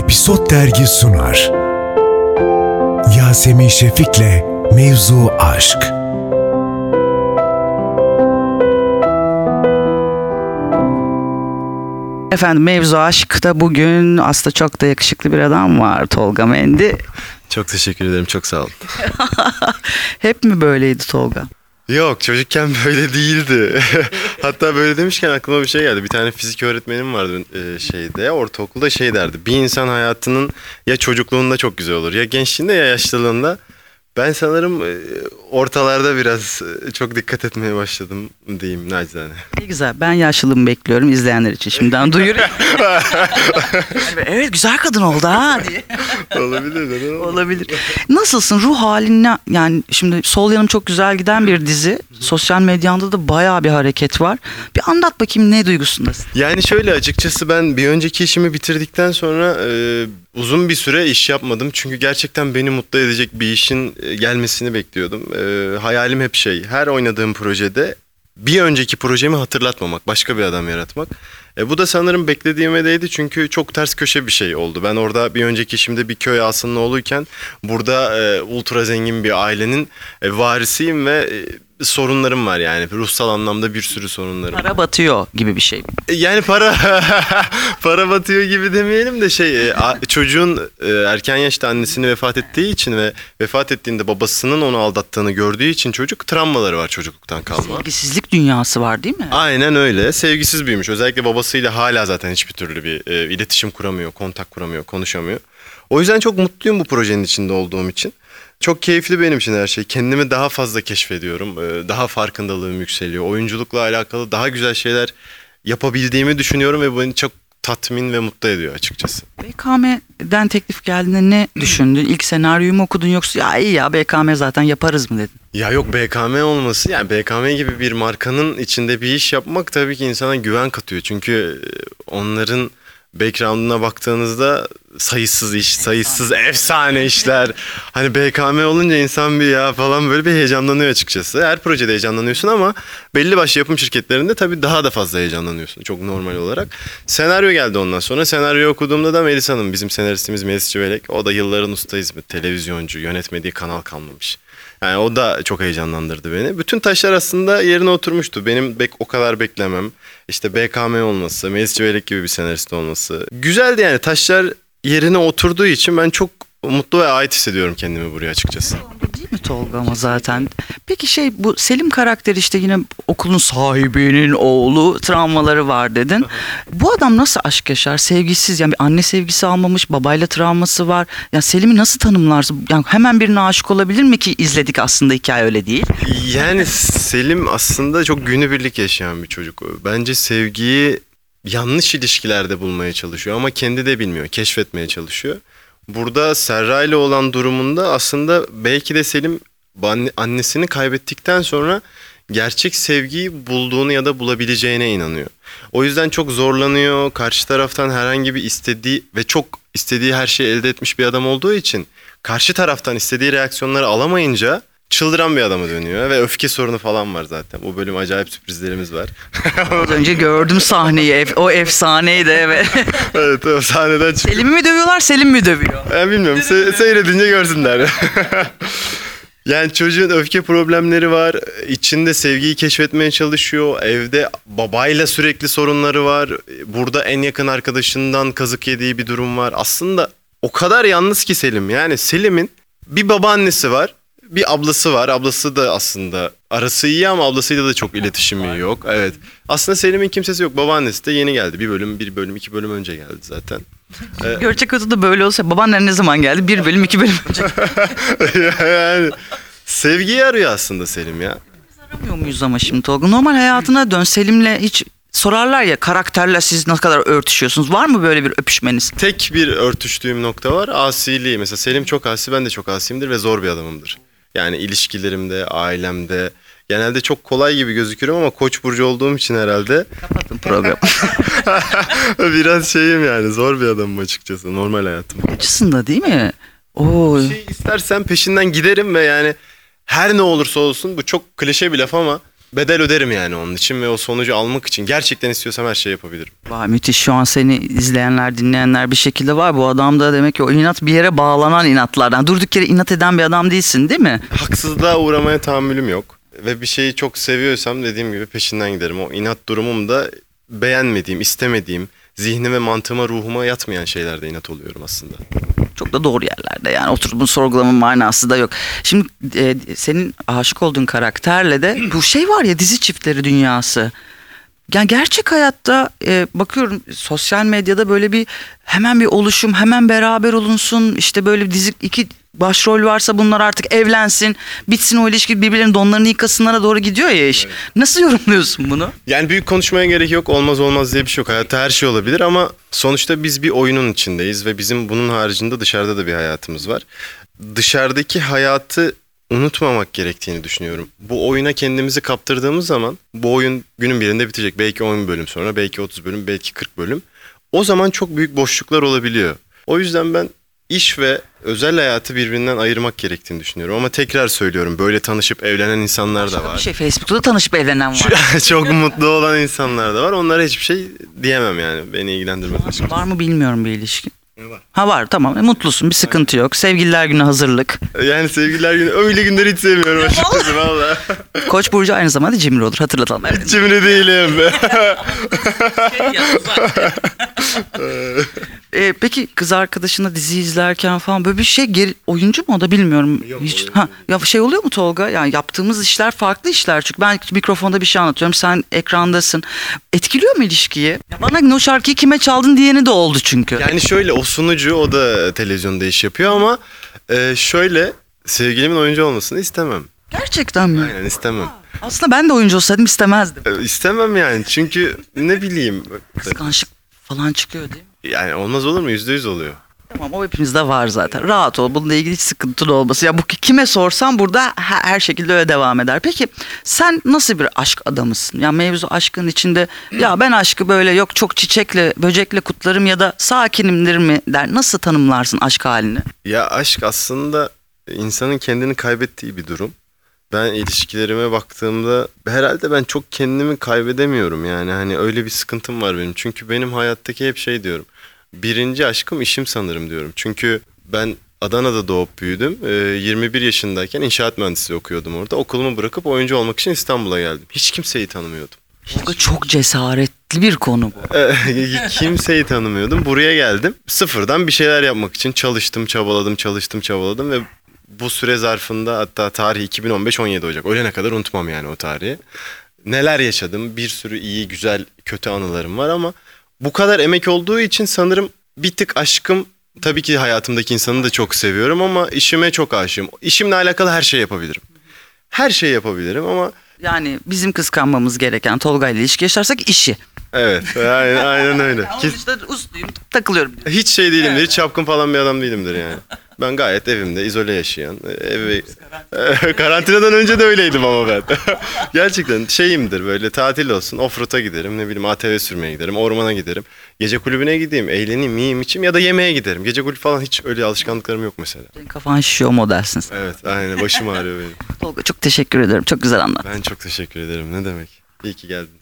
Episod Dergi sunar. Yasemin Şefik'le Mevzu Aşk. Efendim mevzu aşkta bugün aslında çok da yakışıklı bir adam var Tolga Mendi. Çok teşekkür ederim. Çok sağ olun. Hep mi böyleydi Tolga? Yok çocukken böyle değildi. Hatta böyle demişken aklıma bir şey geldi. Bir tane fizik öğretmenim vardı e, şeyde ortaokulda şey derdi. Bir insan hayatının ya çocukluğunda çok güzel olur ya gençliğinde ya yaşlılığında. Ben sanırım e, ortalarda biraz e, çok dikkat etmeye başladım diyeyim nacizane. Ne güzel. Ben yaşlılığımı bekliyorum izleyenler için şimdiden duyurayım. evet güzel kadın oldu ha diye. Olabilir neden olmaz? Olabilir. Nasılsın? Ruh halin ne? Yani şimdi Sol Yanım çok güzel giden bir dizi. Sosyal medyanda da bayağı bir hareket var. Bir anlat bakayım ne duygusundasın? Yani şöyle açıkçası ben bir önceki işimi bitirdikten sonra e, uzun bir süre iş yapmadım. Çünkü gerçekten beni mutlu edecek bir işin e, gelmesini bekliyordum. E, hayalim hep şey her oynadığım projede bir önceki projemi hatırlatmamak, başka bir adam yaratmak. E, bu da sanırım beklediğime değdi çünkü çok ters köşe bir şey oldu. Ben orada bir önceki işimde bir köy ağasının oğluyken burada e, ultra zengin bir ailenin e, varisiyim ve e, sorunlarım var yani. Ruhsal anlamda bir sürü sorunlarım. Para batıyor gibi bir şey. Yani para para batıyor gibi demeyelim de şey e, çocuğun e, erken yaşta annesini vefat ettiği için ve vefat ettiğinde babasının onu aldattığını gördüğü için çocuk travmaları var çocukluktan kalma. Sevgisizlik dünyası var değil mi? Aynen öyle. Sevgisiz büyümüş. Özellikle babasıyla hala zaten hiçbir türlü bir e, iletişim kuramıyor, kontak kuramıyor, konuşamıyor. O yüzden çok mutluyum bu projenin içinde olduğum için. Çok keyifli benim için her şey. Kendimi daha fazla keşfediyorum. E, daha farkındalığım yükseliyor. Oyunculukla alakalı daha güzel şeyler yapabildiğimi düşünüyorum ve bu beni çok tatmin ve mutlu ediyor açıkçası. BKM'den teklif geldiğinde ne düşündün? İlk senaryoyu mu okudun yoksa ya iyi ya BKM zaten yaparız mı dedin? Ya yok BKM olması yani BKM gibi bir markanın içinde bir iş yapmak tabii ki insana güven katıyor. Çünkü e, onların background'una baktığınızda sayısız iş, sayısız efsane işler. Hani BKM olunca insan bir ya falan böyle bir heyecanlanıyor açıkçası. Her projede heyecanlanıyorsun ama belli başlı yapım şirketlerinde tabii daha da fazla heyecanlanıyorsun. Çok normal olarak. Senaryo geldi ondan sonra. Senaryo okuduğumda da Melis Hanım bizim senaristimiz Melis Civelek. O da yılların usta hizmet, televizyoncu, yönetmediği kanal kalmamış. Yani o da çok heyecanlandırdı beni. Bütün taşlar aslında yerine oturmuştu. Benim bek o kadar beklemem. İşte BKM olması, Melis Civelek gibi bir senarist olması. Güzeldi yani taşlar yerine oturduğu için ben çok mutlu ve ait hissediyorum kendimi buraya açıkçası. Değil mi Tolga ama zaten? Peki şey bu Selim karakteri işte yine okulun sahibinin oğlu travmaları var dedin. Bu adam nasıl aşk yaşar? Sevgisiz yani bir anne sevgisi almamış, babayla travması var. Ya Selim'i nasıl tanımlarsın? Yani hemen birine aşık olabilir mi ki izledik aslında hikaye öyle değil. Yani Selim aslında çok günübirlik yaşayan bir çocuk. Bence sevgiyi yanlış ilişkilerde bulmaya çalışıyor ama kendi de bilmiyor, keşfetmeye çalışıyor. Burada Serra ile olan durumunda aslında belki de Selim anne- annesini kaybettikten sonra gerçek sevgiyi bulduğunu ya da bulabileceğine inanıyor. O yüzden çok zorlanıyor. Karşı taraftan herhangi bir istediği ve çok istediği her şeyi elde etmiş bir adam olduğu için karşı taraftan istediği reaksiyonları alamayınca çıldıran bir adama dönüyor ve öfke sorunu falan var zaten. Bu bölüm acayip sürprizlerimiz var. Az önce gördüm sahneyi. ef- o efsaneydi evet. evet o sahneden çıkıp Selim'i mi dövüyorlar, Selim mi dövüyor? Ben bilmiyorum. Se- seyredince görsünler. yani çocuğun öfke problemleri var. İçinde sevgiyi keşfetmeye çalışıyor. Evde babayla sürekli sorunları var. Burada en yakın arkadaşından kazık yediği bir durum var. Aslında o kadar yalnız ki Selim. Yani Selim'in bir babaannesi var. Bir ablası var. Ablası da aslında arası iyi ama ablasıyla da çok iletişimi yok. Evet. Aslında Selim'in kimsesi yok. Babaannesi de yeni geldi. Bir bölüm, bir bölüm, iki bölüm önce geldi zaten. Gerçek adı da böyle olsa babaannen ne zaman geldi? Bir bölüm, iki bölüm önce. yani sevgiyi arıyor aslında Selim ya. Aramıyor muyuz ama şimdi Tolga? Normal hayatına dön. Selim'le hiç sorarlar ya karakterle siz ne kadar örtüşüyorsunuz? Var mı böyle bir öpüşmeniz? Tek bir örtüştüğüm nokta var asiliği. Mesela Selim çok asi ben de çok asiyimdir ve zor bir adamımdır. Yani ilişkilerimde, ailemde genelde çok kolay gibi gözüküyorum ama koç burcu olduğum için herhalde Kapatın programı. biraz şeyim yani zor bir adamım açıkçası normal hayatım. Açısında değil mi? Oo. Bir şey istersen peşinden giderim ve yani her ne olursa olsun bu çok klişe bir laf ama bedel öderim yani onun için ve o sonucu almak için gerçekten istiyorsam her şeyi yapabilirim. Vay müthiş şu an seni izleyenler dinleyenler bir şekilde var. Bu adam da demek ki o inat bir yere bağlanan inatlardan. Durduk yere inat eden bir adam değilsin değil mi? Haksızlığa uğramaya tahammülüm yok. Ve bir şeyi çok seviyorsam dediğim gibi peşinden giderim. O inat durumum da beğenmediğim, istemediğim, zihnime, mantığıma, ruhuma yatmayan şeylerde inat oluyorum aslında. Çok da doğru yerlerde yani oturup bunu sorgulama manası da yok. Şimdi e, senin aşık olduğun karakterle de bu şey var ya dizi çiftleri dünyası. Yani gerçek hayatta e, bakıyorum sosyal medyada böyle bir hemen bir oluşum hemen beraber olunsun işte böyle dizi iki başrol varsa bunlar artık evlensin bitsin o ilişki birbirlerinin donlarını yıkasınlara doğru gidiyor ya iş. Nasıl yorumluyorsun bunu? Yani büyük konuşmaya gerek yok. Olmaz olmaz diye bir şey yok. Hayatta her şey olabilir ama sonuçta biz bir oyunun içindeyiz ve bizim bunun haricinde dışarıda da bir hayatımız var. Dışarıdaki hayatı unutmamak gerektiğini düşünüyorum. Bu oyuna kendimizi kaptırdığımız zaman bu oyun günün birinde bitecek. Belki 10 bölüm sonra, belki 30 bölüm, belki 40 bölüm. O zaman çok büyük boşluklar olabiliyor. O yüzden ben iş ve özel hayatı birbirinden ayırmak gerektiğini düşünüyorum. Ama tekrar söylüyorum böyle tanışıp evlenen insanlar da var. Bir şey Facebook'ta da tanışıp evlenen var. çok mutlu olan insanlar da var. Onlara hiçbir şey diyemem yani. Beni ilgilendirmez. var mı bilmiyorum bir ilişkin. Var. Ha var tamam E, mutlusun bir sıkıntı yok. Sevgililer günü hazırlık. Yani sevgililer günü öyle günleri hiç sevmiyorum açıkçası valla. Koç burcu aynı zamanda cimri olur hatırlatalım. Evet. Hiç cimri değilim. Ee, peki kız arkadaşına dizi izlerken falan böyle bir şey geri, oyuncu mu o da bilmiyorum. Yok, Hiç, oyuncu ha, ya şey oluyor mu Tolga? Yani yaptığımız işler farklı işler çünkü ben mikrofonda bir şey anlatıyorum sen ekrandasın. Etkiliyor mu ilişkiyi? Ya bana o şarkıyı kime çaldın diyeni de oldu çünkü. yani şöyle o sunucu o da televizyonda iş yapıyor ama e, şöyle sevgilimin oyuncu olmasını istemem. Gerçekten mi? Aynen istemem. Aslında ben de oyuncu olsaydım istemezdim. E, istemem yani çünkü ne bileyim. Kıskançlık falan çıkıyor değil mi? Yani olmaz olur mu? Yüzde yüz oluyor. Tamam o hepimizde var zaten. Rahat ol. Bununla ilgili hiç sıkıntın olması. Ya bu kime sorsam burada her, her şekilde öyle devam eder. Peki sen nasıl bir aşk adamısın? Ya mevzu aşkın içinde ya ben aşkı böyle yok çok çiçekle böcekle kutlarım ya da sakinimdir mi der. Nasıl tanımlarsın aşk halini? Ya aşk aslında insanın kendini kaybettiği bir durum. Ben ilişkilerime baktığımda herhalde ben çok kendimi kaybedemiyorum yani hani öyle bir sıkıntım var benim. Çünkü benim hayattaki hep şey diyorum. Birinci aşkım işim sanırım diyorum. Çünkü ben Adana'da doğup büyüdüm. Ee, 21 yaşındayken inşaat mühendisliği okuyordum orada. Okulumu bırakıp oyuncu olmak için İstanbul'a geldim. Hiç kimseyi tanımıyordum. Tolga çok cesaretli bir konu bu. Ee, kimseyi tanımıyordum. Buraya geldim. Sıfırdan bir şeyler yapmak için çalıştım, çabaladım, çalıştım, çabaladım ve bu süre zarfında hatta tarih 2015-17 Ocak. Ölene kadar unutmam yani o tarihi. Neler yaşadım. Bir sürü iyi, güzel, kötü anılarım var ama bu kadar emek olduğu için sanırım bir tık aşkım tabii ki hayatımdaki insanı da çok seviyorum ama işime çok aşığım. İşimle alakalı her şey yapabilirim. Her şey yapabilirim ama Yani bizim kıskanmamız gereken Tolga ile ilişki yaşarsak işi. evet aynen, aynen öyle. Onun işte usluyum takılıyorum. Hiç şey değilimdir, hiç çapkın falan bir adam değilimdir yani. Ben gayet evimde, izole yaşayan, evi... Karantinadan önce de öyleydim ama ben. Gerçekten şeyimdir böyle tatil olsun, offroad'a giderim, ne bileyim ATV sürmeye giderim, ormana giderim. Gece kulübüne gideyim, eğleneyim, yiyeyim, içeyim ya da yemeğe giderim. Gece kulübü falan hiç öyle alışkanlıklarım yok mesela. Senin kafan şişiyor modelsin sen. Evet, aynen başım ağrıyor benim. Tolga çok teşekkür ederim. Çok güzel anlat. Ben çok teşekkür ederim, ne demek. İyi ki geldin.